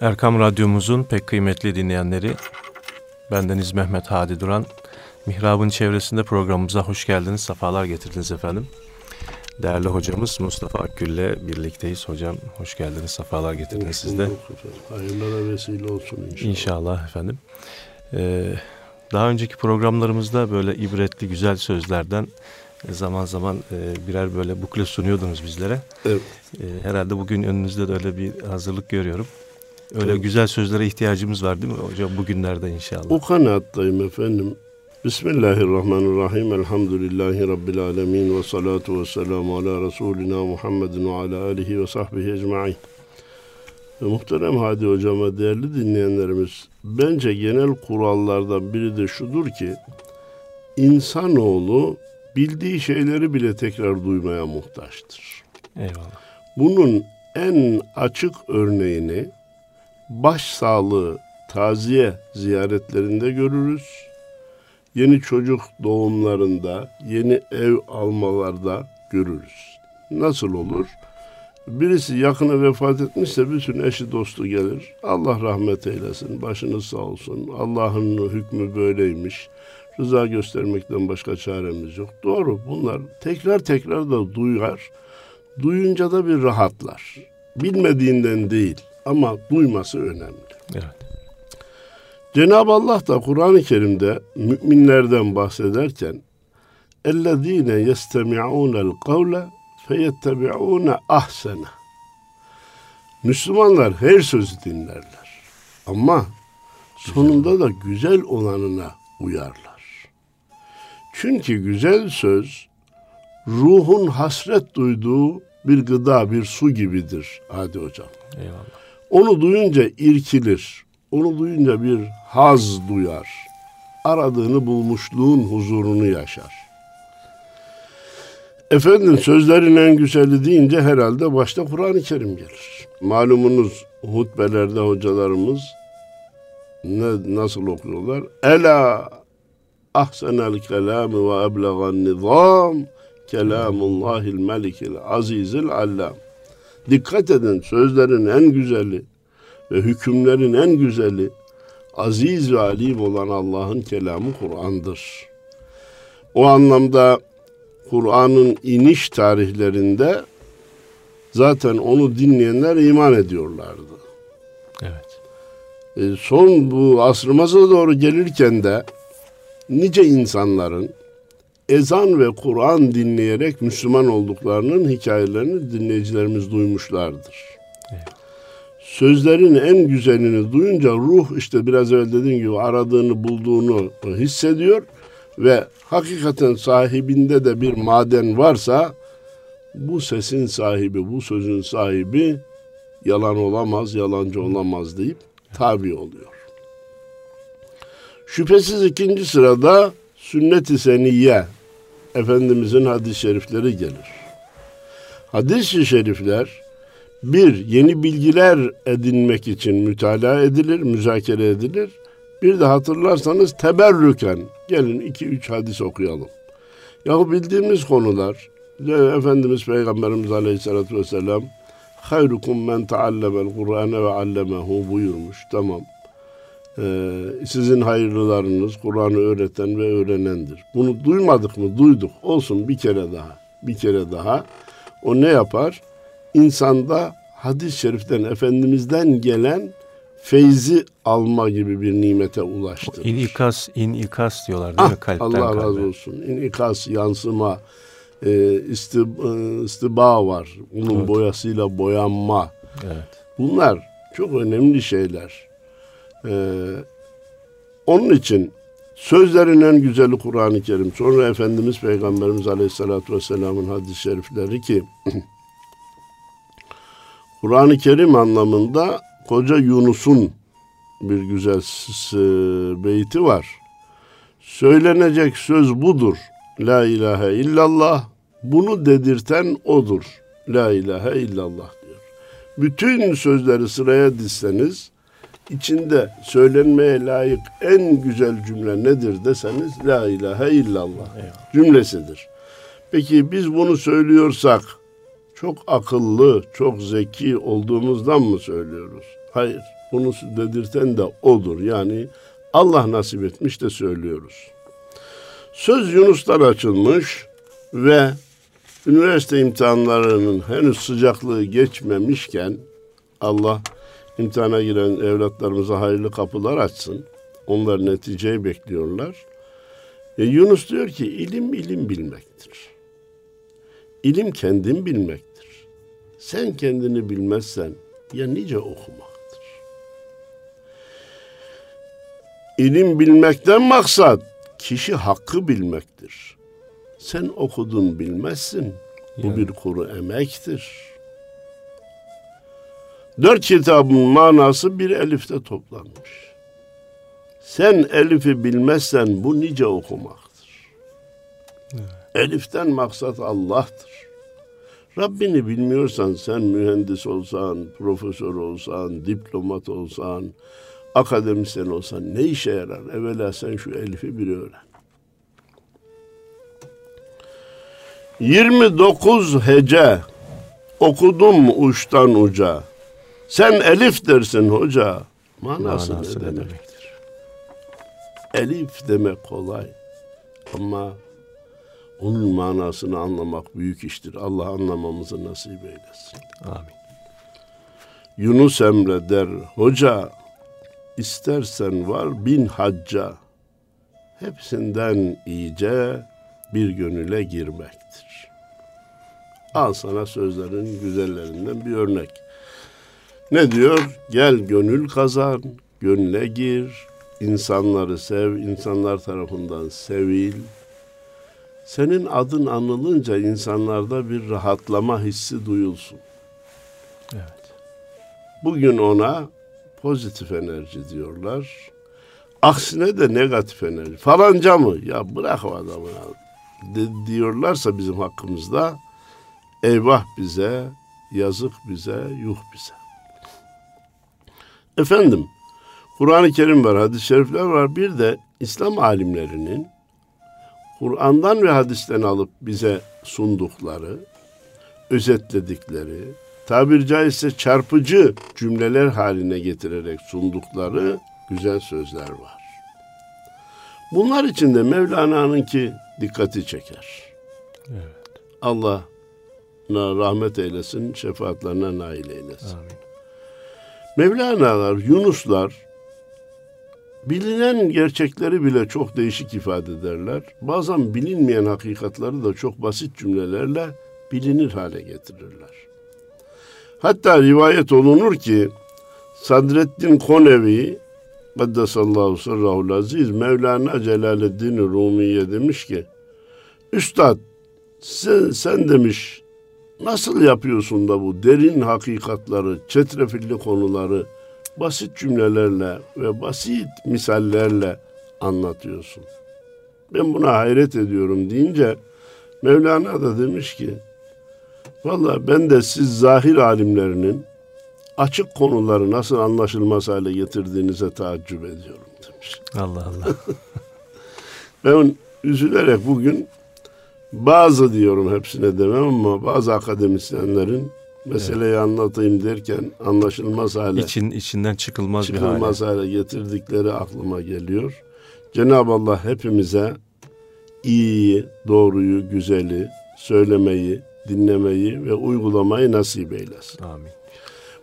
Erkam Radyomuzun pek kıymetli dinleyenleri, bendeniz Mehmet Hadi Duran. Mihrab'ın çevresinde programımıza hoş geldiniz, sefalar getirdiniz efendim. Değerli hocamız Mustafa Akgül'le birlikteyiz. Hocam hoş geldiniz, sefalar getirdiniz siz de. Hayırlara vesile olsun inşallah. İnşallah efendim. Ee, daha önceki programlarımızda böyle ibretli güzel sözlerden zaman zaman e, birer böyle bukle sunuyordunuz bizlere. Evet. E, herhalde bugün önünüzde de öyle bir hazırlık görüyorum. Öyle Evet. güzel sözlere ihtiyacımız var değil mi hocam bugünlerde inşallah? O kanaattayım efendim. Bismillahirrahmanirrahim. Elhamdülillahi Rabbil alemin. Ve salatu ve selamu ala Resulina Muhammedin ve ala alihi ve sahbihi ecma'in. Ve muhterem Hadi Hocama değerli dinleyenlerimiz, bence genel kurallardan biri de şudur ki, insanoğlu bildiği şeyleri bile tekrar duymaya muhtaçtır. Eyvallah. Bunun en açık örneğini başsağlığı taziye ziyaretlerinde görürüz. Yeni çocuk doğumlarında, yeni ev almalarda görürüz. Nasıl olur? Birisi yakını vefat etmişse bütün eşi dostu gelir. Allah rahmet eylesin, başınız sağ olsun. Allah'ın hükmü böyleymiş. Rıza göstermekten başka çaremiz yok. Doğru bunlar tekrar tekrar da duyar. Duyunca da bir rahatlar. Bilmediğinden değil ama duyması önemli. Evet. Cenab-ı Allah da Kur'an-ı Kerim'de müminlerden bahsederken اَلَّذ۪ينَ يَسْتَمِعُونَ الْقَوْلَ فَيَتَّبِعُونَ ahsene. Müslümanlar her sözü dinlerler. Ama sonunda da güzel olanına uyarlar. Çünkü güzel söz ruhun hasret duyduğu bir gıda, bir su gibidir Hadi hocam. Eyvallah. Onu duyunca irkilir. Onu duyunca bir haz duyar. Aradığını bulmuşluğun huzurunu yaşar. Efendim sözlerin en güzeli deyince herhalde başta Kur'an-ı Kerim gelir. Malumunuz hutbelerde hocalarımız ne, nasıl okuyorlar? Ela ahsenel kelami ve eblegan nizam kelamullahil melikil azizil allam. Dikkat edin sözlerin en güzeli ve hükümlerin en güzeli aziz ve alim olan Allah'ın kelamı Kur'an'dır. O anlamda Kur'an'ın iniş tarihlerinde zaten onu dinleyenler iman ediyorlardı. Evet. E, son bu asrımıza doğru gelirken de nice insanların ezan ve Kur'an dinleyerek Müslüman olduklarının hikayelerini dinleyicilerimiz duymuşlardır. Sözlerin en güzelini duyunca ruh işte biraz evvel dediğim gibi aradığını bulduğunu hissediyor ve hakikaten sahibinde de bir maden varsa bu sesin sahibi, bu sözün sahibi yalan olamaz, yalancı olamaz deyip tabi oluyor. Şüphesiz ikinci sırada sünnet-i seniyye Efendimizin hadis-i şerifleri gelir. Hadis-i şerifler bir, yeni bilgiler edinmek için mütalaa edilir, müzakere edilir. Bir de hatırlarsanız teberrüken, gelin iki üç hadis okuyalım. Yahu bildiğimiz konular, Efendimiz Peygamberimiz Aleyhisselatü Vesselam, hayrukum men taallemel Kur'ane ve allemehu buyurmuş. Tamam. Ee, sizin hayırlılarınız Kur'an'ı öğreten ve öğrenendir. Bunu duymadık mı? Duyduk. Olsun bir kere daha. Bir kere daha. O ne yapar? İnsanda hadis-i şeriften, Efendimiz'den gelen feyzi alma gibi bir nimete ulaştırır. İnikas, inikas diyorlar değil mi? Ah, Kalpten Allah kalbe. razı olsun. İnikas, yansıma, e, isti, e, istiba var. Bunun Evet. boyasıyla boyanma. Evet. Bunlar çok önemli şeyler. Ee, onun için sözlerin en güzeli Kur'an-ı Kerim. Sonra Efendimiz Peygamberimiz Aleyhisselatü Vesselam'ın hadis-i şerifleri ki Kur'an-ı Kerim anlamında koca Yunus'un bir güzel beyti var. Söylenecek söz budur. La ilahe illallah. Bunu dedirten odur. La ilahe illallah diyor. Bütün sözleri sıraya dizseniz içinde söylenmeye layık en güzel cümle nedir deseniz La ilahe illallah Eyvallah. cümlesidir. Peki biz bunu söylüyorsak çok akıllı, çok zeki olduğumuzdan mı söylüyoruz? Hayır. Bunu dedirten de odur. Yani Allah nasip etmiş de söylüyoruz. Söz Yunus'tan açılmış ve üniversite imtihanlarının henüz sıcaklığı geçmemişken Allah imtihana giren evlatlarımıza hayırlı kapılar açsın. Onlar neticeyi bekliyorlar. E Yunus diyor ki ilim ilim bilmektir. İlim kendin bilmektir. Sen kendini bilmezsen ya nice okumaktır. İlim bilmekten maksat kişi hakkı bilmektir. Sen okudun bilmezsin. Bu yani. bir kuru emektir. Dört kitabın manası bir elifte toplanmış. Sen elifi bilmezsen bu nice okumaktır. Evet. Eliften maksat Allah'tır. Rabbini bilmiyorsan sen mühendis olsan, profesör olsan, diplomat olsan, akademisyen olsan ne işe yarar? Evvela sen şu elifi bir öğren. 29 hece okudum uçtan uca. Sen elif dersin hoca. Manası, Manası ne demektir? Elif demek kolay. Ama onun manasını anlamak büyük iştir. Allah anlamamızı nasip eylesin. Amin. Yunus Emre der, hoca istersen var bin hacca. Hepsinden iyice bir gönüle girmektir. Al sana sözlerin güzellerinden bir örnek. Ne diyor? Gel gönül kazan, gönle gir, insanları sev, insanlar tarafından sevil. Senin adın anılınca insanlarda bir rahatlama hissi duyulsun. Evet. Bugün ona pozitif enerji diyorlar. Aksine de negatif enerji. Falanca mı? Ya bırak o adamı de, diyorlarsa bizim hakkımızda eyvah bize, yazık bize, yuh bize. Efendim, Kur'an-ı Kerim var, hadis-i şerifler var. Bir de İslam alimlerinin Kur'an'dan ve hadisten alıp bize sundukları, özetledikleri, tabir caizse çarpıcı cümleler haline getirerek sundukları güzel sözler var. Bunlar içinde Mevlana'nınki dikkati çeker. Evet. Allah rahmet eylesin, şefaatlerine nail eylesin. Amin. Mevlana'lar, Yunuslar bilinen gerçekleri bile çok değişik ifade ederler. Bazen bilinmeyen hakikatları da çok basit cümlelerle bilinir hale getirirler. Hatta rivayet olunur ki Sadreddin Konevi Kaddesallahu sırrahul aziz Mevlana Celaleddin Rumiye demiş ki Üstad sen, sen demiş nasıl yapıyorsun da bu derin hakikatları, çetrefilli konuları basit cümlelerle ve basit misallerle anlatıyorsun. Ben buna hayret ediyorum deyince Mevlana da demiş ki Valla ben de siz zahir alimlerinin açık konuları nasıl anlaşılmaz hale getirdiğinize taaccüp ediyorum demiş. Allah Allah. ben üzülerek bugün bazı diyorum hepsine demem ama bazı akademisyenlerin meseleyi evet. anlatayım derken anlaşılmaz hale İçin, içinden çıkılmaz, çıkılmaz bir hale. hale getirdikleri aklıma geliyor. Cenab-ı Allah hepimize iyiyi, doğruyu, güzeli söylemeyi, dinlemeyi ve uygulamayı nasip eylesin. Amin.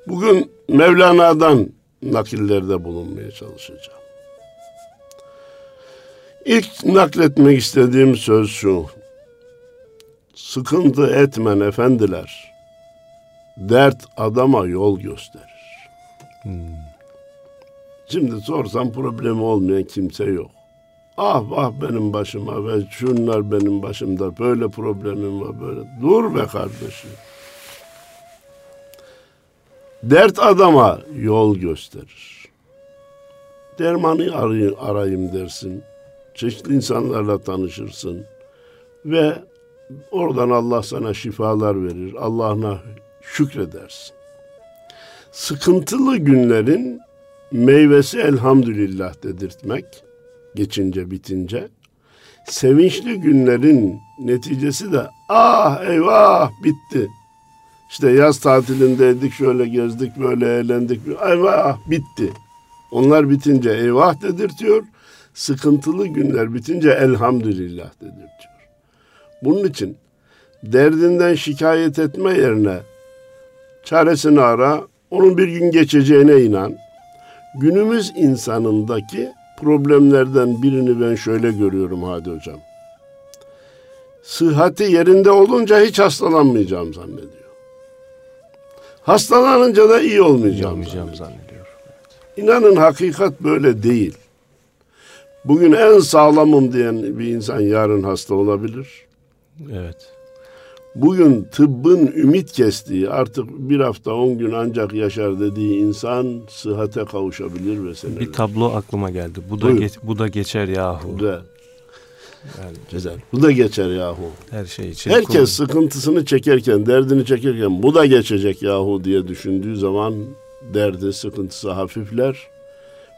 Bugün Mevlana'dan nakillerde bulunmaya çalışacağım. İlk nakletmek istediğim söz şu. Sıkıntı etmen efendiler. Dert adama yol gösterir. Hmm. Şimdi sorsam problemi olmayan kimse yok. Ah ah benim başıma ve şunlar benim başımda böyle problemim var böyle. Dur be kardeşim. Dert adama yol gösterir. Dermanı arayayım, arayayım dersin. Çeşitli insanlarla tanışırsın. Ve oradan Allah sana şifalar verir. Allah'ına şükredersin. Sıkıntılı günlerin meyvesi elhamdülillah dedirtmek geçince bitince sevinçli günlerin neticesi de ah eyvah bitti İşte yaz tatilindeydik, şöyle gezdik, böyle eğlendik. Eyvah bitti. Onlar bitince eyvah dedirtiyor. Sıkıntılı günler bitince elhamdülillah dedirtiyor. Bunun için derdinden şikayet etme yerine çaresini ara, onun bir gün geçeceğine inan. Günümüz insanındaki problemlerden birini ben şöyle görüyorum Hadi Hocam. Sıhhati yerinde olunca hiç hastalanmayacağım zannediyor. Hastalanınca da iyi olmayacağım, Olmayacağım zannediyor. zannediyor. İnanın hakikat böyle değil. Bugün en sağlamım diyen bir insan yarın hasta olabilir. Evet. Bugün tıbbın ümit kestiği artık bir hafta on gün ancak yaşar dediği insan sıhhate kavuşabilir ve seneler. Bir tablo aklıma geldi. Bu da Buyur. geç- bu da geçer yahu. Güzel, Yani güzel. Bu da geçer yahu. her şey için. Herkes sıkıntısını çekerken, derdini çekerken bu da geçecek yahu diye düşündüğü zaman derdi, sıkıntısı hafifler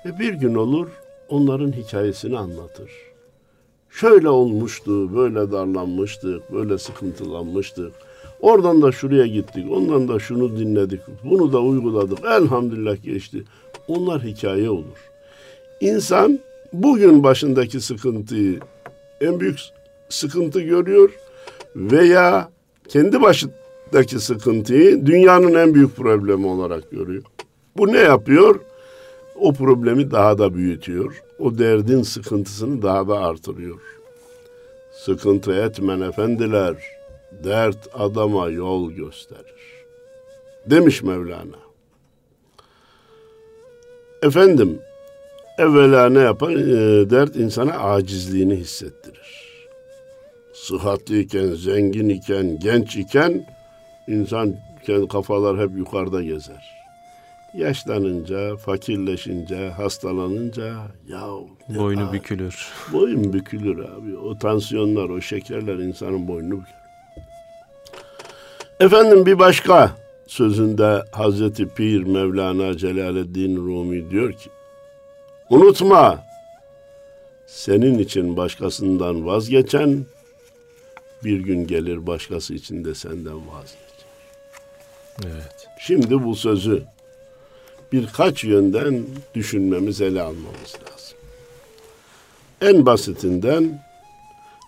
ve bir gün olur onların hikayesini anlatır. Şöyle olmuştu, böyle darlanmıştık, böyle sıkıntılanmıştık. Oradan da şuraya gittik, ondan da şunu dinledik, bunu da uyguladık. Elhamdülillah geçti. Onlar hikaye olur. İnsan bugün başındaki sıkıntıyı en büyük sıkıntı görüyor veya kendi başındaki sıkıntıyı dünyanın en büyük problemi olarak görüyor. Bu ne yapıyor? O problemi daha da büyütüyor. O derdin sıkıntısını daha da artırıyor. Sıkıntı etmen efendiler, dert adama yol gösterir. Demiş Mevlana. Efendim, evvela ne yapar? Ee, dert insana acizliğini hissettirir. Sıhhatliyken, zengin iken, genç iken insan kafalar hep yukarıda gezer. Yaşlanınca, fakirleşince, hastalanınca ya Boynu ağır. bükülür. Boyun bükülür abi. O tansiyonlar, o şekerler insanın boynunu bükür. Efendim bir başka sözünde Hazreti Pir Mevlana Celaleddin Rumi diyor ki Unutma senin için başkasından vazgeçen bir gün gelir başkası için de senden vazgeçer. Evet. Şimdi bu sözü birkaç yönden düşünmemiz, ele almamız lazım. En basitinden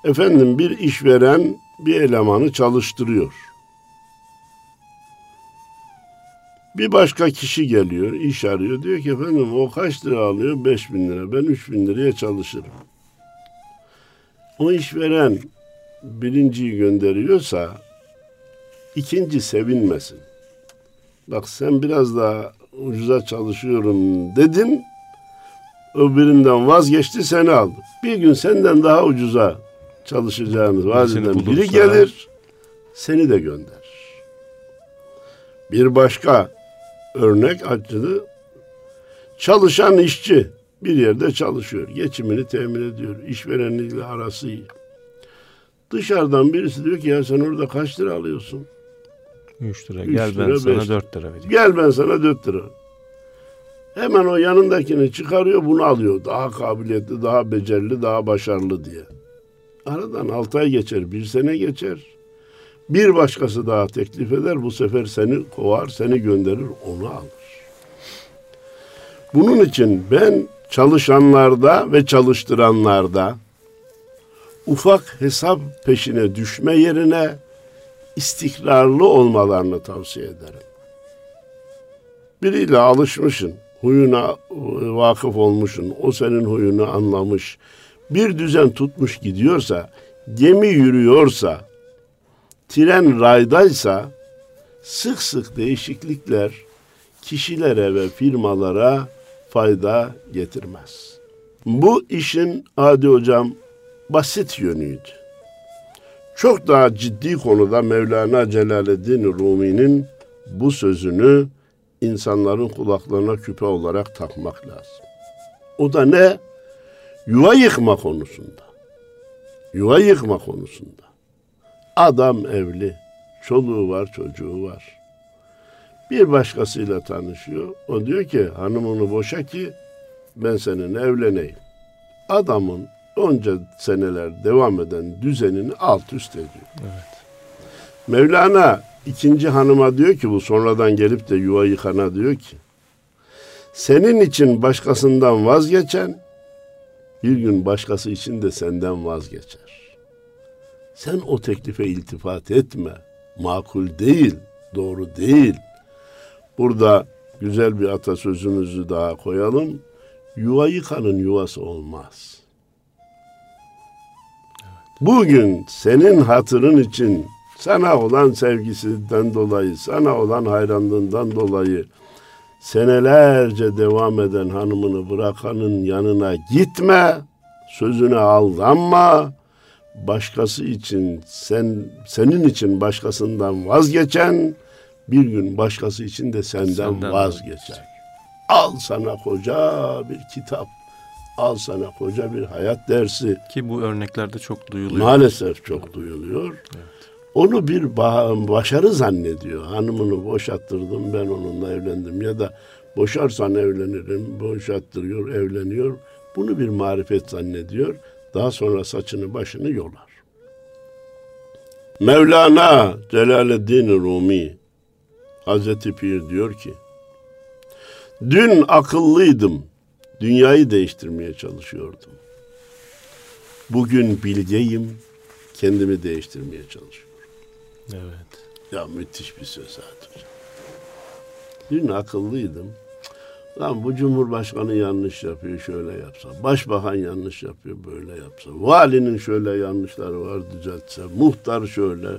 efendim bir işveren bir elemanı çalıştırıyor. Bir başka kişi geliyor, iş arıyor. Diyor ki efendim o kaç lira alıyor? 5 bin lira. Ben 3 bin liraya çalışırım. O işveren birinciyi gönderiyorsa ikinci sevinmesin. Bak sen biraz daha ucuza çalışıyorum dedin. Öbüründen vazgeçti seni aldı. Bir gün senden daha ucuza çalışacağınız bulursa- biri gelir seni de gönderir. Bir başka örnek acılı çalışan işçi bir yerde çalışıyor. Geçimini temin ediyor. İşvereniyle arası iyi. Dışarıdan birisi diyor ki ya sen orada kaç lira alıyorsun? 3 lira. Üç Gel ben lira, sana beş 4 lira vereyim. Gel ben sana 4 lira. Hemen o yanındakini çıkarıyor bunu alıyor. Daha kabiliyetli, daha becerili, daha başarılı diye. Aradan 6 ay geçer, bir sene geçer. Bir başkası daha teklif eder. Bu sefer seni kovar, seni gönderir, onu alır. Bunun için ben çalışanlarda ve çalıştıranlarda ufak hesap peşine düşme yerine istikrarlı olmalarını tavsiye ederim. Biriyle alışmışsın, huyuna vakıf olmuşsun, o senin huyunu anlamış, bir düzen tutmuş gidiyorsa, gemi yürüyorsa, tren raydaysa, sık sık değişiklikler kişilere ve firmalara fayda getirmez. Bu işin Adi Hocam basit yönüydü. Çok daha ciddi konuda Mevlana Celaleddin Rumi'nin bu sözünü insanların kulaklarına küpe olarak takmak lazım. O da ne? Yuva yıkma konusunda. Yuva yıkma konusunda. Adam evli, çoluğu var, çocuğu var. Bir başkasıyla tanışıyor. O diyor ki hanımını boşa ki ben seninle evleneyim. Adamın onca seneler devam eden düzenini alt üst ediyor. Evet. Mevlana ikinci hanıma diyor ki bu sonradan gelip de yuva yıkana diyor ki senin için başkasından vazgeçen bir gün başkası için de senden vazgeçer. Sen o teklife iltifat etme. Makul değil, doğru değil. Burada güzel bir atasözümüzü daha koyalım. Yuva yıkanın yuvası olmaz. Bugün senin hatırın için sana olan sevgisinden dolayı, sana olan hayranlığından dolayı senelerce devam eden hanımını bırakanın yanına gitme, sözüne aldanma. Başkası için sen senin için başkasından vazgeçen bir gün başkası için de senden, senden vazgeçer. Al sana koca bir kitap. Al sana koca bir hayat dersi. Ki bu örneklerde çok duyuluyor. Maalesef çok duyuluyor. Evet. Onu bir başarı zannediyor. Hanımını boşattırdım ben onunla evlendim ya da boşarsan evlenirim. Boşattırıyor, evleniyor. Bunu bir marifet zannediyor. Daha sonra saçını başını yolar. Mevlana Celaleddin Rumi Hazreti Pir diyor ki Dün akıllıydım. Dünyayı değiştirmeye çalışıyordum. Bugün bilgeyim. Kendimi değiştirmeye çalışıyorum. Evet. Ya müthiş bir söz hocam. Dün akıllıydım. Lan bu cumhurbaşkanı yanlış yapıyor şöyle yapsa. Başbakan yanlış yapıyor böyle yapsa. Valinin şöyle yanlışları var düzeltse. Muhtar şöyle.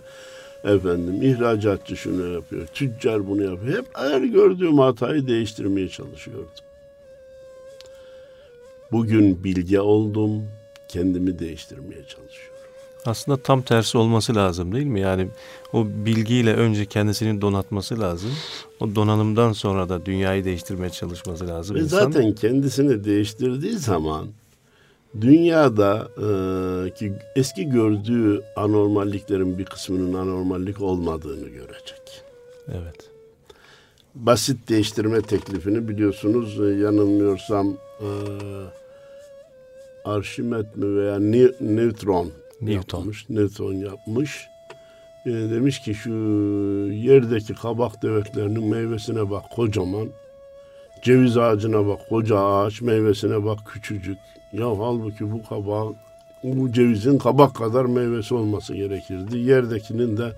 Efendim ihracatçı şunu yapıyor. Tüccar bunu yapıyor. Hep her gördüğüm hatayı değiştirmeye çalışıyordum. Bugün bilge oldum. Kendimi değiştirmeye çalışıyorum. Aslında tam tersi olması lazım değil mi? Yani o bilgiyle önce kendisini donatması lazım. O donanımdan sonra da dünyayı değiştirmeye çalışması lazım. Ve İnsan... zaten kendisini değiştirdiği zaman dünyada e, ki eski gördüğü anormalliklerin bir kısmının anormallik olmadığını görecek. Evet. Basit değiştirme teklifini biliyorsunuz e, yanılmıyorsam e, Arşimet mi veya Newton Newton. yapmış. Newton yapmış. E, demiş ki şu yerdeki kabak devetlerinin meyvesine bak kocaman. Ceviz ağacına bak koca ağaç meyvesine bak küçücük. Ya halbuki bu kabak bu cevizin kabak kadar meyvesi olması gerekirdi. Yerdekinin de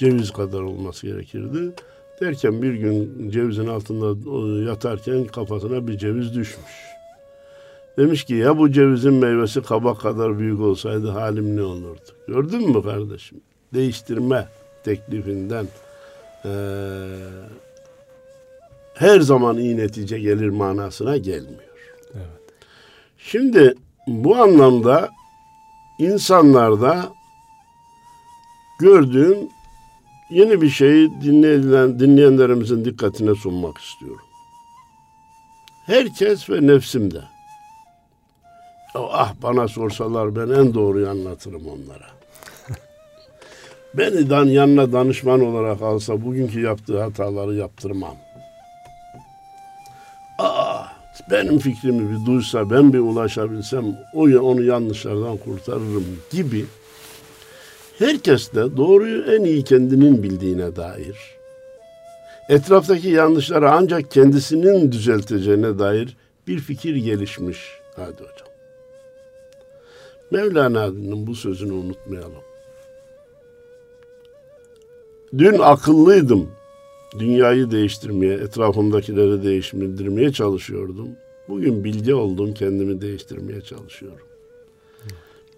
ceviz kadar olması gerekirdi. Derken bir gün cevizin altında yatarken kafasına bir ceviz düşmüş. Demiş ki ya bu cevizin meyvesi kabak kadar büyük olsaydı halim ne olurdu? Gördün mü kardeşim? Değiştirme teklifinden ee, her zaman iyi netice gelir manasına gelmiyor. Evet. Şimdi bu anlamda insanlarda gördüğüm yeni bir şeyi dinleyen, dinleyenlerimizin dikkatine sunmak istiyorum. Herkes ve nefsimde Ah bana sorsalar ben en doğruyu anlatırım onlara. Beni dan yanına danışman olarak alsa bugünkü yaptığı hataları yaptırmam. Ah benim fikrimi bir duysa ben bir ulaşabilsem o onu yanlışlardan kurtarırım gibi herkes de doğruyu en iyi kendinin bildiğine dair etraftaki yanlışları ancak kendisinin düzelteceğine dair bir fikir gelişmiş. Hadi hocam. Mevlana'nın bu sözünü unutmayalım. Dün akıllıydım. Dünyayı değiştirmeye, etrafımdakileri değiştirmeye çalışıyordum. Bugün bilgi oldum, kendimi değiştirmeye çalışıyorum.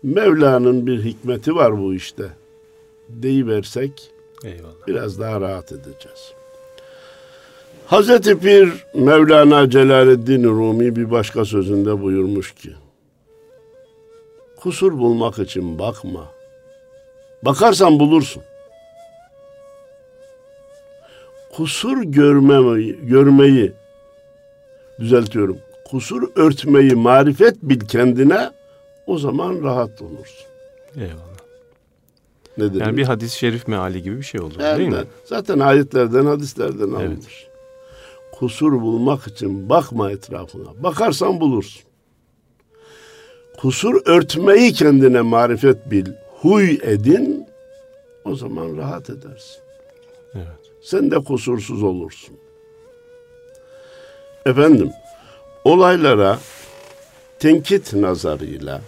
Mevla'nın bir hikmeti var bu işte. Deyiversek Eyvallah. biraz daha rahat edeceğiz. Hazreti Pir Mevlana Celaleddin Rumi bir başka sözünde buyurmuş ki Kusur bulmak için bakma. Bakarsan bulursun. Kusur görmemeyi, görmeyi düzeltiyorum. Kusur örtmeyi marifet bil kendine o zaman rahat olursun. Eyvallah. Ne demek? Yani bir hadis-i şerif meali gibi bir şey olur evet, değil mi? Zaten ayetlerden, hadislerden alınmış. Evet. Kusur bulmak için bakma etrafına. Bakarsan bulursun kusur örtmeyi kendine marifet bil, huy edin, o zaman rahat edersin. Evet. Sen de kusursuz olursun. Efendim, olaylara tenkit nazarıyla,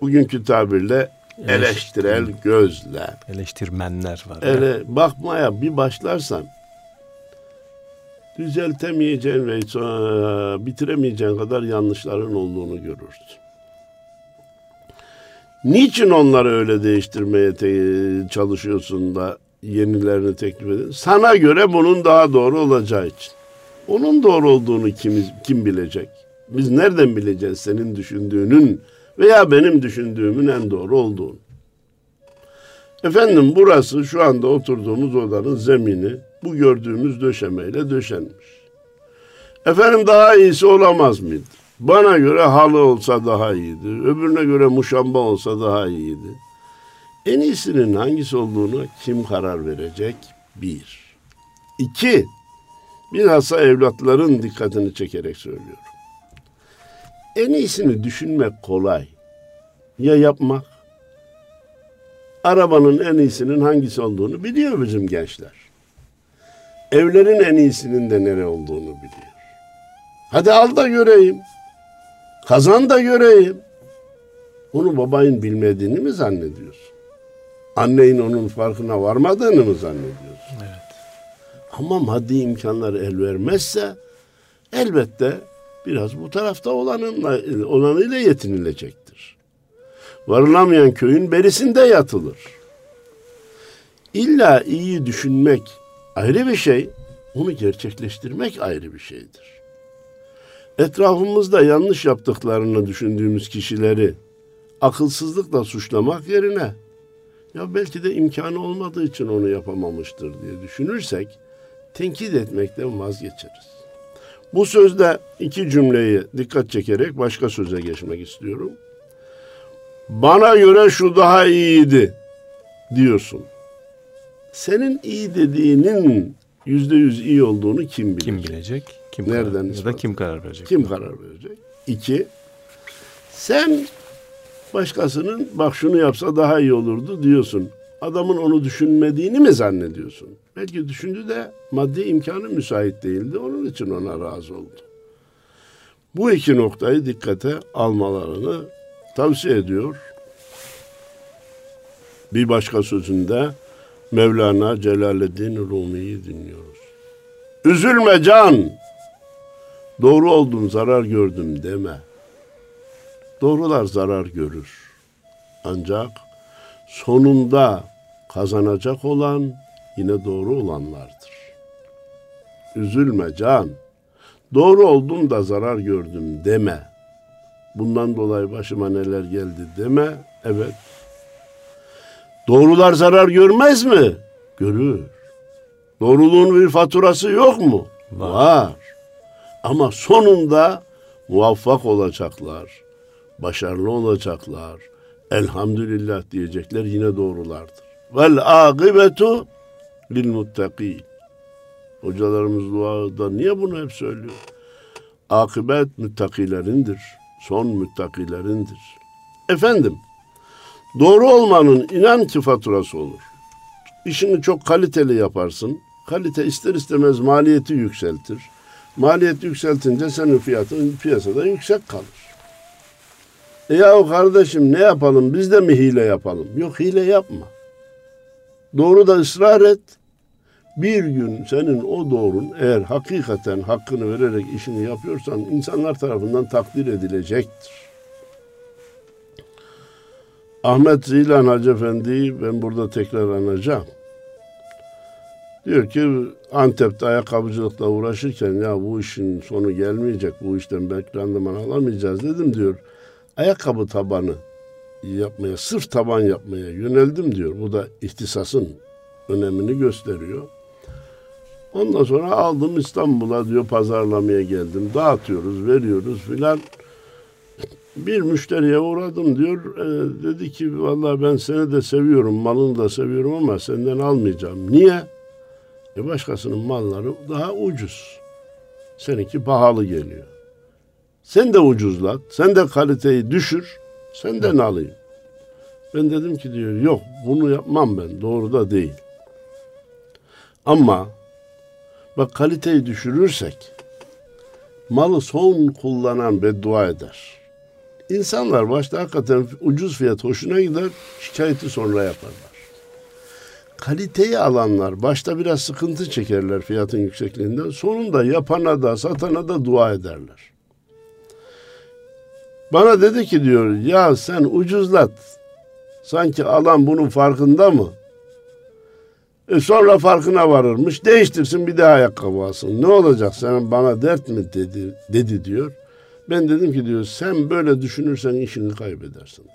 bugünkü tabirle eleştirel gözle, Eleştirmenler var. ya. ele bakmaya bir başlarsan düzeltemeyeceğin ve sonra bitiremeyeceğin kadar yanlışların olduğunu görürsün. Niçin onları öyle değiştirmeye te- çalışıyorsun da yenilerini teklif ediyorsun? Sana göre bunun daha doğru olacağı için. Onun doğru olduğunu kim, kim bilecek? Biz nereden bileceğiz senin düşündüğünün veya benim düşündüğümün en doğru olduğunu? Efendim burası şu anda oturduğumuz odanın zemini bu gördüğümüz döşemeyle döşenmiş. Efendim daha iyisi olamaz mıydı? Bana göre halı olsa daha iyiydi. Öbürüne göre muşamba olsa daha iyiydi. En iyisinin hangisi olduğunu kim karar verecek? Bir. İki. Bilhassa evlatların dikkatini çekerek söylüyorum. En iyisini düşünmek kolay. Ya yapmak? Arabanın en iyisinin hangisi olduğunu biliyor bizim gençler. Evlerin en iyisinin de nere olduğunu biliyor. Hadi al da göreyim. Kazan da göreyim. Onu babayın bilmediğini mi zannediyorsun? Annenin onun farkına varmadığını mı zannediyorsun? Evet. Ama maddi imkanlar el vermezse elbette biraz bu tarafta olanınla, olanıyla yetinilecektir. Varılamayan köyün berisinde yatılır. İlla iyi düşünmek ayrı bir şey, onu gerçekleştirmek ayrı bir şeydir. Etrafımızda yanlış yaptıklarını düşündüğümüz kişileri akılsızlıkla suçlamak yerine ya belki de imkanı olmadığı için onu yapamamıştır diye düşünürsek tenkit etmekten vazgeçeriz. Bu sözde iki cümleyi dikkat çekerek başka söze geçmek istiyorum. Bana göre şu daha iyiydi diyorsun. Senin iyi dediğinin yüzde yüz iyi olduğunu kim bilir? Kim bilecek? Kim Nereden karar, ya da kim karar verecek? Kim karar verecek? İki, sen başkasının bak şunu yapsa daha iyi olurdu diyorsun. Adamın onu düşünmediğini mi zannediyorsun? Belki düşündü de maddi imkanı müsait değildi. Onun için ona razı oldu. Bu iki noktayı dikkate almalarını tavsiye ediyor. Bir başka sözünde Mevlana Celaleddin Rumi'yi dinliyoruz. Üzülme can, doğru oldun zarar gördüm deme. Doğrular zarar görür. Ancak sonunda kazanacak olan yine doğru olanlardır. Üzülme can. Doğru oldum da zarar gördüm deme. Bundan dolayı başıma neler geldi deme. Evet. Doğrular zarar görmez mi? Görür. Doğruluğun bir faturası yok mu? Var. Var. Ama sonunda muvaffak olacaklar. Başarılı olacaklar. Elhamdülillah diyecekler yine doğrulardır. Vel akibetu lil muttaqin. Hocalarımız duada niye bunu hep söylüyor? Akıbet müttakilerindir. Son müttakilerindir. Efendim, doğru olmanın inan ki faturası olur. İşini çok kaliteli yaparsın. Kalite ister istemez maliyeti yükseltir. Maliyet yükseltince senin fiyatın piyasada yüksek kalır. E yahu kardeşim ne yapalım biz de mi hile yapalım? Yok hile yapma. Doğru da ısrar et. Bir gün senin o doğrun eğer hakikaten hakkını vererek işini yapıyorsan insanlar tarafından takdir edilecektir. Ahmet Zilan Hacı Efendi'yi ben burada tekrar anacağım. Diyor ki Antep'te ayakkabıcılıkla uğraşırken ya bu işin sonu gelmeyecek, bu işten belki randıman alamayacağız dedim diyor. Ayakkabı tabanı yapmaya, sırf taban yapmaya yöneldim diyor. Bu da ihtisasın önemini gösteriyor. Ondan sonra aldım İstanbul'a diyor pazarlamaya geldim. Dağıtıyoruz, veriyoruz filan. Bir müşteriye uğradım diyor. E, dedi ki vallahi ben seni de seviyorum, malını da seviyorum ama senden almayacağım. Niye? E başkasının malları daha ucuz. Seninki pahalı geliyor. Sen de ucuzlat, sen de kaliteyi düşür, senden alayım. Ben dedim ki diyor yok bunu yapmam ben, doğru da değil. Ama bak kaliteyi düşürürsek malı son kullanan beddua eder. İnsanlar başta hakikaten ucuz fiyat hoşuna gider, şikayeti sonra yaparlar. Kaliteyi alanlar başta biraz sıkıntı çekerler fiyatın yüksekliğinden. Sonunda yapana da satana da dua ederler. Bana dedi ki diyor ya sen ucuzlat. Sanki alan bunun farkında mı? E sonra farkına varırmış. Değiştirsin bir daha ayakkabı alsın. Ne olacak sen bana dert mi dedi, dedi diyor. Ben dedim ki diyor sen böyle düşünürsen işini kaybedersin. Dedim.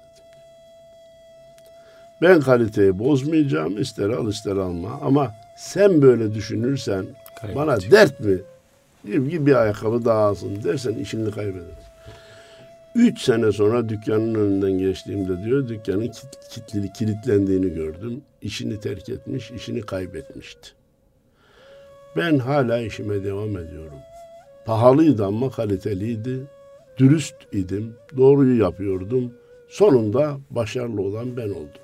Ben kaliteyi bozmayacağım ister al ister alma ama sen böyle düşünürsen bana dert mi? Diyeyim ki bir ayakkabı daha alsın dersen işini kaybedersin. Üç sene sonra dükkanın önünden geçtiğimde diyor dükkanın kilitli, kilitlendiğini gördüm. İşini terk etmiş, işini kaybetmişti. Ben hala işime devam ediyorum. Pahalıydı ama kaliteliydi. Dürüst idim, doğruyu yapıyordum. Sonunda başarılı olan ben oldum.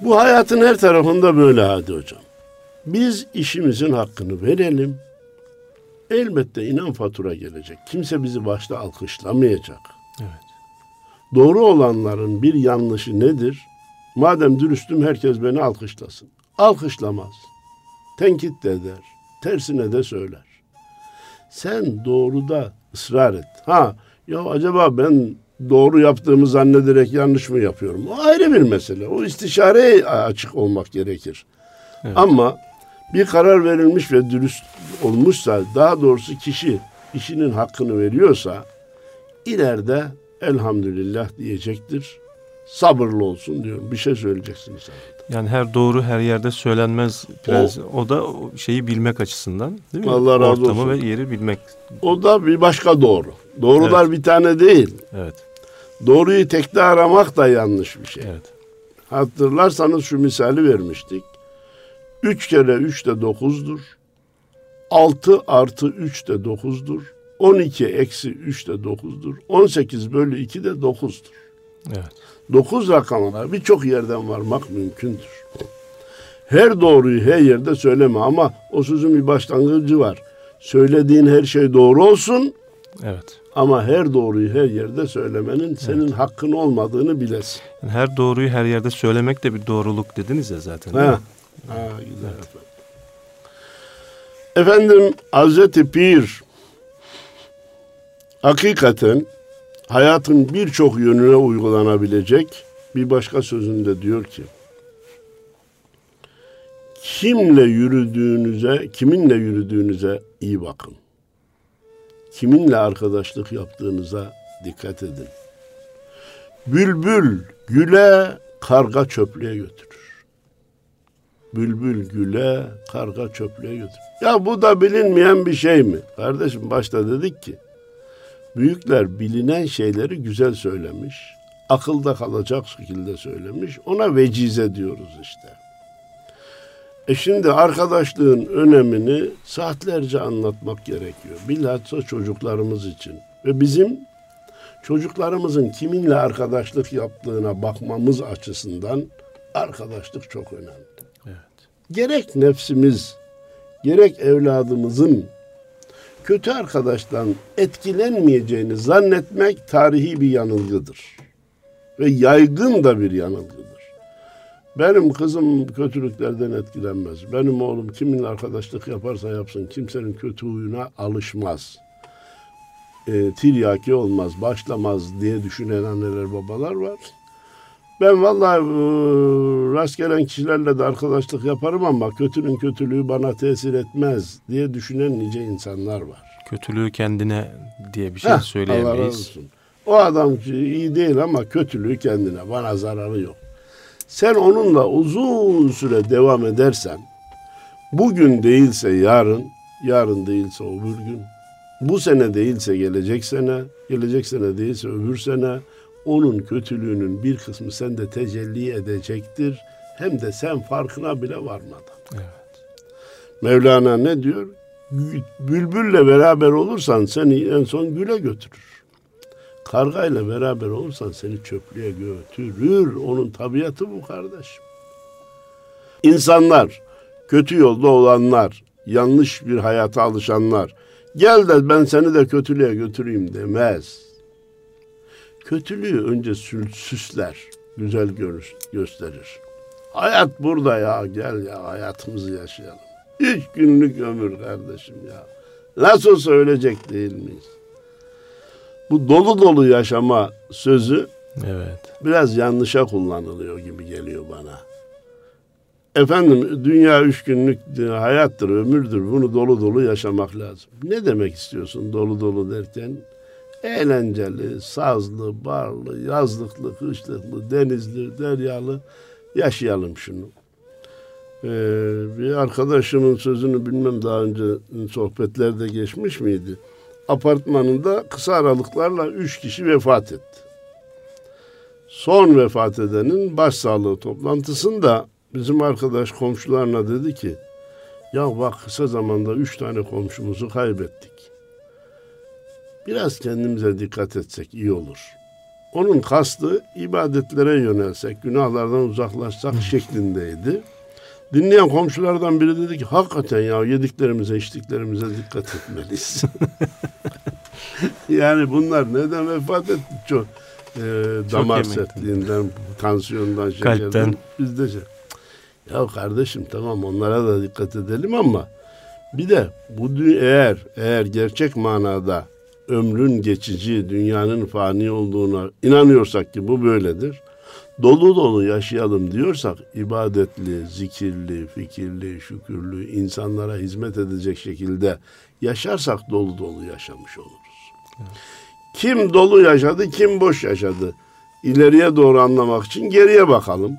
Bu hayatın her tarafında böyle hadi hocam. Biz işimizin hakkını verelim. Elbette inan fatura gelecek. Kimse bizi başta alkışlamayacak. Evet. Doğru olanların bir yanlışı nedir? Madem dürüstüm herkes beni alkışlasın. Alkışlamaz. Tenkit de eder. Tersine de söyler. Sen doğruda ısrar et. Ha ya acaba ben doğru yaptığımı zannederek yanlış mı yapıyorum? O ayrı bir mesele. O istişareye açık olmak gerekir. Evet. Ama bir karar verilmiş ve dürüst olmuşsa, daha doğrusu kişi işinin hakkını veriyorsa ileride elhamdülillah diyecektir. Sabırlı olsun diyorum. Bir şey söyleyeceksin inşallah. Yani her doğru her yerde söylenmez prens. O, o da şeyi bilmek açısından değil mi? Allah razı Ortamı olsun. ve yeri bilmek. O da bir başka doğru. Doğrular evet. bir tane değil. Evet. Doğruyu tekte aramak da yanlış bir şey. Evet. Hatırlarsanız şu misali vermiştik. 3 kere 3 de 9'dur. 6 artı 3 de 9'dur. 12 eksi 3 de 9'dur. 18 bölü 2 de 9'dur. Evet. 9 rakamına birçok yerden varmak mümkündür. Her doğruyu her yerde söyleme ama o sözün bir başlangıcı var. Söylediğin her şey doğru olsun. Evet. Ama her doğruyu her yerde söylemenin senin evet. hakkın olmadığını bilesin. Yani her doğruyu her yerde söylemek de bir doğruluk dediniz ya zaten. Ha. Ha, güzel evet. efendim. Efendim Hazreti Pir hakikaten hayatın birçok yönüne uygulanabilecek bir başka sözünde diyor ki kimle yürüdüğünüze, kiminle yürüdüğünüze iyi bakın. Kiminle arkadaşlık yaptığınıza dikkat edin. Bülbül güle, karga çöplüğe götürür. Bülbül güle, karga çöplüğe götürür. Ya bu da bilinmeyen bir şey mi? Kardeşim başta dedik ki büyükler bilinen şeyleri güzel söylemiş. Akılda kalacak şekilde söylemiş. Ona vecize diyoruz işte. E şimdi arkadaşlığın önemini saatlerce anlatmak gerekiyor. Bilhassa çocuklarımız için. Ve bizim çocuklarımızın kiminle arkadaşlık yaptığına bakmamız açısından arkadaşlık çok önemli. Evet. Gerek nefsimiz, gerek evladımızın kötü arkadaştan etkilenmeyeceğini zannetmek tarihi bir yanılgıdır. Ve yaygın da bir yanılgıdır. Benim kızım kötülüklerden etkilenmez. Benim oğlum kiminle arkadaşlık yaparsa yapsın kimsenin kötü huyuna alışmaz. E, tiryaki olmaz, başlamaz diye düşünen anneler babalar var. Ben vallahi e, rastgele kişilerle de arkadaşlık yaparım ama kötünün kötülüğü bana tesir etmez diye düşünen nice insanlar var. Kötülüğü kendine diye bir şey Heh, söyleyemeyiz. O adam iyi değil ama kötülüğü kendine. Bana zararı yok. Sen onunla uzun süre devam edersen bugün değilse yarın, yarın değilse öbür gün, bu sene değilse gelecek sene, gelecek sene değilse öbür sene onun kötülüğünün bir kısmı sende tecelli edecektir. Hem de sen farkına bile varmadan. Evet. Mevlana ne diyor? Bülbülle beraber olursan seni en son güle götürür. Kargayla beraber olursan seni çöplüğe götürür. Onun tabiatı bu kardeşim. İnsanlar kötü yolda olanlar, yanlış bir hayata alışanlar, gel de ben seni de kötülüğe götüreyim demez. Kötülüğü önce süsler, güzel görür, gösterir. Hayat burada ya, gel ya hayatımızı yaşayalım. Üç günlük ömür kardeşim ya. Nasıl söyleyecek değil miyiz? Bu dolu dolu yaşama sözü evet. biraz yanlışa kullanılıyor gibi geliyor bana. Efendim dünya üç günlük hayattır, ömürdür. Bunu dolu dolu yaşamak lazım. Ne demek istiyorsun dolu dolu derken? Eğlenceli, sazlı, barlı, yazlıklı, kışlıklı, denizli, deryalı yaşayalım şunu. Ee, bir arkadaşımın sözünü bilmem daha önce sohbetlerde geçmiş miydi? Apartmanında kısa aralıklarla üç kişi vefat etti. Son vefat edenin başsağlığı toplantısında bizim arkadaş komşularına dedi ki ya bak kısa zamanda üç tane komşumuzu kaybettik. Biraz kendimize dikkat etsek iyi olur. Onun kastı ibadetlere yönelsek, günahlardan uzaklaşsak şeklindeydi. Dinleyen komşulardan biri dedi ki hakikaten ya yediklerimize içtiklerimize dikkat etmeliyiz. yani bunlar neden vefat etti? Çok, e, damar sertliğinden, tansiyondan, şekerden. Kalpten. Bizde şey. Ya kardeşim tamam onlara da dikkat edelim ama bir de bu eğer eğer gerçek manada ömrün geçici, dünyanın fani olduğuna inanıyorsak ki bu böyledir dolu dolu yaşayalım diyorsak ibadetli, zikirli, fikirli, şükürlü, insanlara hizmet edecek şekilde yaşarsak dolu dolu yaşamış oluruz. Kim dolu yaşadı, kim boş yaşadı? İleriye doğru anlamak için geriye bakalım.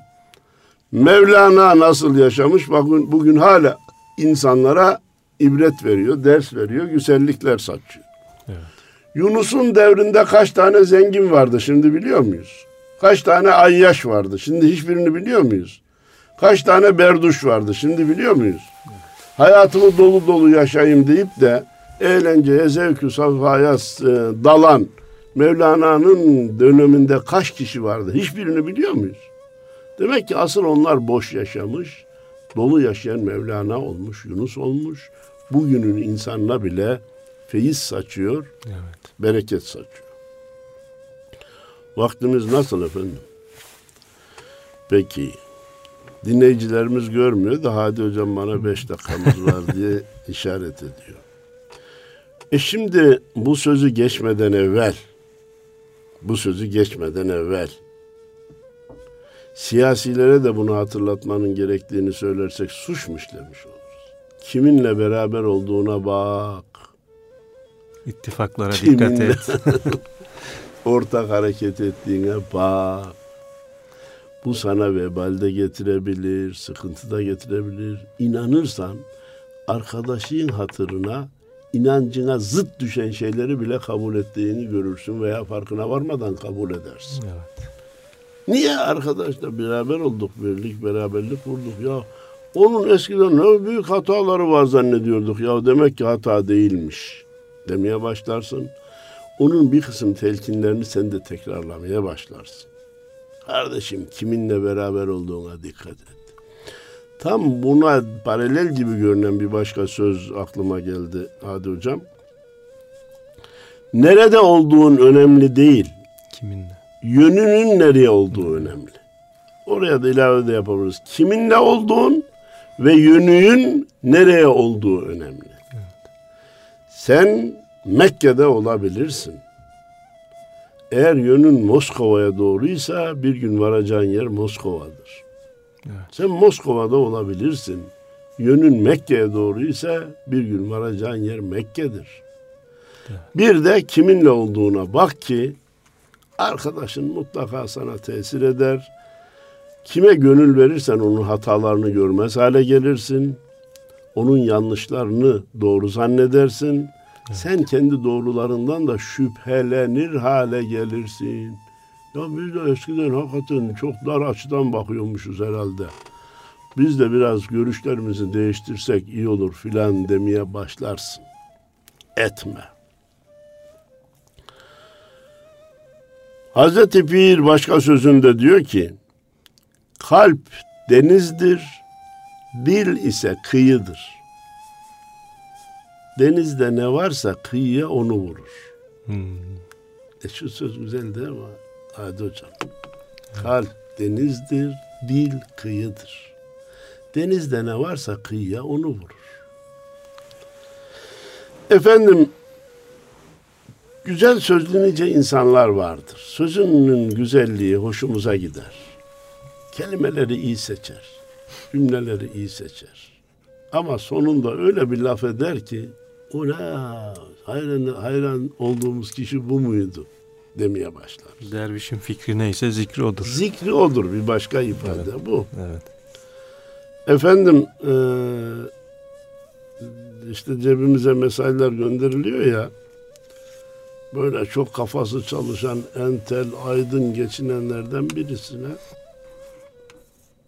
Mevlana nasıl yaşamış? Bakın bugün hala insanlara ibret veriyor, ders veriyor, güzellikler saçıyor. Evet. Yunus'un devrinde kaç tane zengin vardı şimdi biliyor muyuz? Kaç tane ayyaş vardı? Şimdi hiçbirini biliyor muyuz? Kaç tane berduş vardı? Şimdi biliyor muyuz? Hayatımı dolu dolu yaşayayım deyip de eğlenceye, zevkü, safhaya e, dalan Mevlana'nın döneminde kaç kişi vardı? Hiçbirini biliyor muyuz? Demek ki asıl onlar boş yaşamış, dolu yaşayan Mevlana olmuş, Yunus olmuş. Bugünün insanına bile feyiz saçıyor, evet. bereket saçıyor. Vaktimiz nasıl efendim? Peki. Dinleyicilerimiz görmüyor da hadi hocam bana beş dakikamız var diye işaret ediyor. E şimdi bu sözü geçmeden evvel bu sözü geçmeden evvel siyasilere de bunu hatırlatmanın gerektiğini söylersek suç mu işlemiş oluruz? Kiminle beraber olduğuna bak. İttifaklara Kiminle... dikkat et. ortak hareket ettiğine bak. Bu sana vebal de getirebilir, sıkıntı da getirebilir. İnanırsan arkadaşın hatırına inancına zıt düşen şeyleri bile kabul ettiğini görürsün veya farkına varmadan kabul edersin. Evet. Niye arkadaşla beraber olduk, birlik, beraberlik kurduk ya? Onun eskiden ne büyük hataları var zannediyorduk ya demek ki hata değilmiş demeye başlarsın onun bir kısım telkinlerini sen de tekrarlamaya başlarsın. Kardeşim kiminle beraber olduğuna dikkat et. Tam buna paralel gibi görünen bir başka söz aklıma geldi Hadi Hocam. Nerede olduğun önemli değil. Kiminle? Yönünün nereye olduğu önemli. Oraya da ilave de yapabiliriz. Kiminle olduğun ve yönünün nereye olduğu önemli. Sen Mekke'de olabilirsin. Eğer yönün Moskova'ya doğruysa bir gün varacağın yer Moskova'dır. Evet. Sen Moskova'da olabilirsin. Yönün Mekke'ye doğruysa bir gün varacağın yer Mekke'dir. Evet. Bir de kiminle olduğuna bak ki arkadaşın mutlaka sana tesir eder. Kime gönül verirsen onun hatalarını görmez hale gelirsin. Onun yanlışlarını doğru zannedersin sen kendi doğrularından da şüphelenir hale gelirsin. Ya biz de eskiden hakikaten çok dar açıdan bakıyormuşuz herhalde. Biz de biraz görüşlerimizi değiştirsek iyi olur filan demeye başlarsın. Etme. Hazreti Pir başka sözünde diyor ki, kalp denizdir, Dil ise kıyıdır. Denizde ne varsa kıyıya onu vurur. Hmm. E şu söz güzel değil mi? Hadi hocam. Kalp denizdir, dil kıyıdır. Denizde ne varsa kıyıya onu vurur. Efendim, güzel sözlü nice insanlar vardır. Sözünün güzelliği hoşumuza gider. Kelimeleri iyi seçer. Cümleleri iyi seçer. Ama sonunda öyle bir laf eder ki o ne hayran, hayran olduğumuz kişi bu muydu demeye başlar. Dervişin fikri neyse zikri odur. Zikri odur bir başka ifade bu. Evet. Efendim eee, işte cebimize mesajlar gönderiliyor ya böyle çok kafası çalışan entel aydın geçinenlerden birisine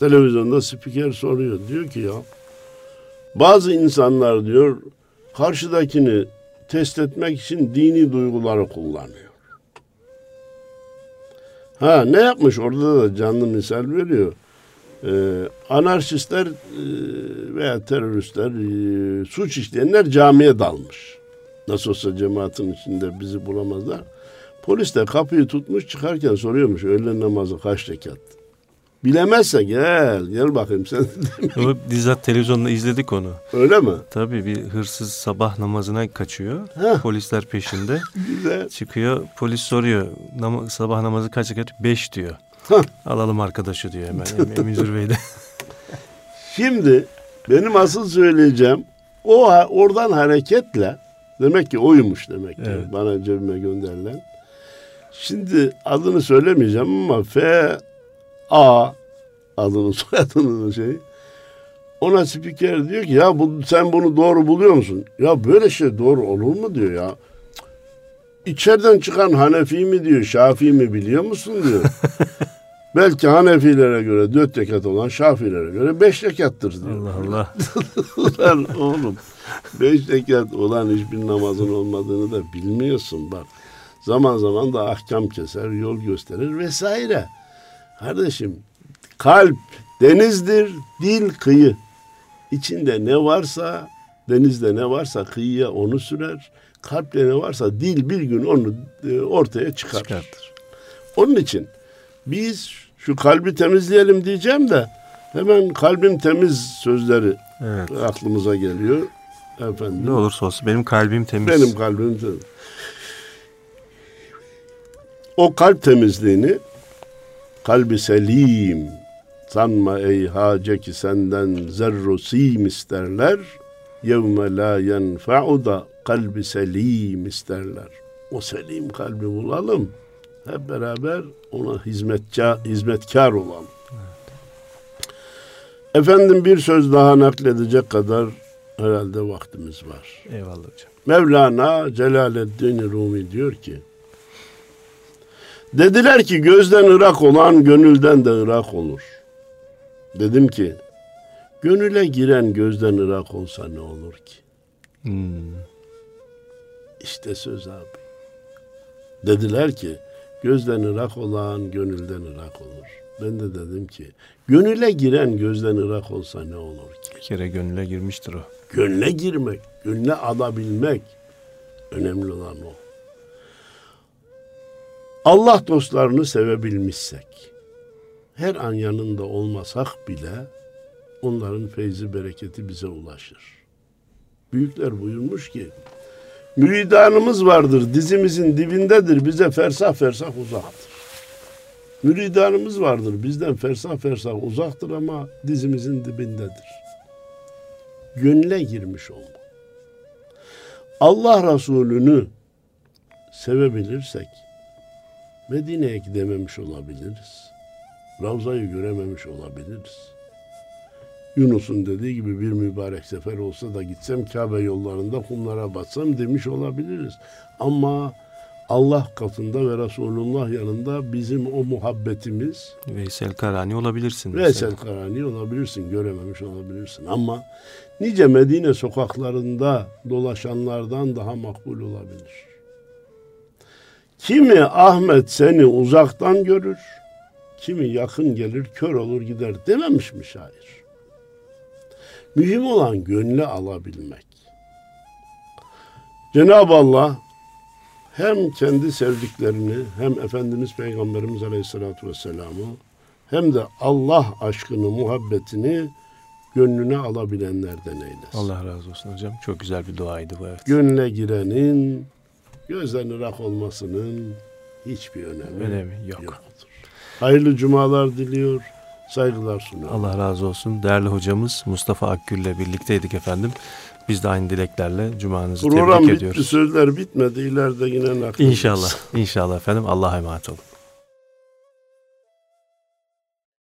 televizyonda spiker soruyor. Diyor ki ya bazı insanlar diyor karşıdakini test etmek için dini duyguları kullanıyor. Ha ne yapmış orada da canlı misal veriyor. Ee, anarşistler e, veya teröristler, e, suç işleyenler camiye dalmış. Nasıl olsa cemaatin içinde bizi bulamazlar. Polis de kapıyı tutmuş çıkarken soruyormuş öğle namazı kaç rekat? Bilemezse gel, gel bakayım sen. Bizzat televizyonda izledik onu. Öyle mi? Tabii bir hırsız sabah namazına kaçıyor. Heh. Polisler peşinde. Güzel. Çıkıyor polis soruyor Nam- sabah namazı kaç rekat? Beş diyor. Hah. Alalım arkadaşı diyor hemen Em- Emizür Bey de. Şimdi benim asıl söyleyeceğim o oradan hareketle demek ki oymuş demek ki Evet. bana cebime gönderilen. Şimdi adını söylemeyeceğim ama F A adını soyadını şey. Ona spiker diyor ki ya bu, sen bunu doğru buluyor musun? Ya böyle şey doğru olur mu diyor ya. İçeriden çıkan Hanefi mi diyor, Şafii mi biliyor musun diyor. Belki Hanefilere göre dört rekat olan Şafilere göre beş rekattır diyor. Allah Allah. Ulan oğlum beş rekat olan hiçbir namazın olmadığını da bilmiyorsun bak. Zaman zaman da ahkam keser, yol gösterir vesaire. Kardeşim kalp denizdir, dil kıyı. İçinde ne varsa denizde ne varsa kıyıya onu sürer. Kalpte ne varsa dil bir gün onu e, ortaya çıkarır. Çıkartır. Onun için biz şu kalbi temizleyelim diyeceğim de hemen kalbim temiz sözleri Evet. aklımıza geliyor. Efendim. Ne olursa olsun benim kalbim temiz. Benim kalbim temiz. O kalp temizliğini kalbi selim sanma ey hace ki senden zerru sim isterler yevme la yenfa'u da kalbi selim isterler. O selim kalbi bulalım. Hep beraber ona hizmetçi, hizmetkar olalım. Efendim bir söz daha nakledecek kadar herhalde vaktimiz var. Eyvallah hocam. Mevlana Celaleddin Rumi diyor ki Dediler ki gözden ırak olan gönülden de ırak olur. Dedim ki gönüle giren gözden ırak olsa ne olur ki? Hmm. İşte söz abi. Dediler ki gözden ırak olan gönülden ırak olur. Ben de dedim ki gönüle giren gözden ırak olsa ne olur ki? Bir kere gönüle girmiştir o. Gönle girmek, gönle alabilmek önemli olan o. Allah dostlarını sevebilmişsek, her an yanında olmasak bile onların feyzi bereketi bize ulaşır. Büyükler buyurmuş ki, müridanımız vardır, dizimizin dibindedir, bize fersah fersah uzaktır. Müridanımız vardır, bizden fersah fersah uzaktır ama dizimizin dibindedir gönle girmiş olma. Allah Resulü'nü sevebilirsek Medine'ye gidememiş olabiliriz. Ravza'yı görememiş olabiliriz. Yunus'un dediği gibi bir mübarek sefer olsa da gitsem Kabe yollarında kumlara batsam demiş olabiliriz. Ama Allah katında ve Resulullah yanında bizim o muhabbetimiz Veysel Karani olabilirsin. Veysel mesela. Karani olabilirsin, görememiş olabilirsin. Ama nice Medine sokaklarında dolaşanlardan daha makbul olabilir. Kimi Ahmet seni uzaktan görür, kimi yakın gelir kör olur gider dememiş mi şair? Mühim olan gönlü alabilmek. Cenab-ı Allah hem kendi sevdiklerini hem Efendimiz Peygamberimiz Aleyhisselatü Vesselam'ı hem de Allah aşkını, muhabbetini gönlüne alabilenlerden eylesin. Allah razı olsun hocam. Çok güzel bir duaydı bu evet. Gönle girenin gözden ırak olmasının hiçbir önemi, Önemi yok. yoktur. Hayırlı cumalar diliyor, saygılar sunuyorum. Allah razı olsun. Değerli hocamız Mustafa Akgül ile birlikteydik efendim. Biz de aynı dileklerle cumanızı Program tebrik bitti, ediyoruz. sözler bitmedi. İleride yine naklederiz. İnşallah. İnşallah efendim. Allah'a emanet olun.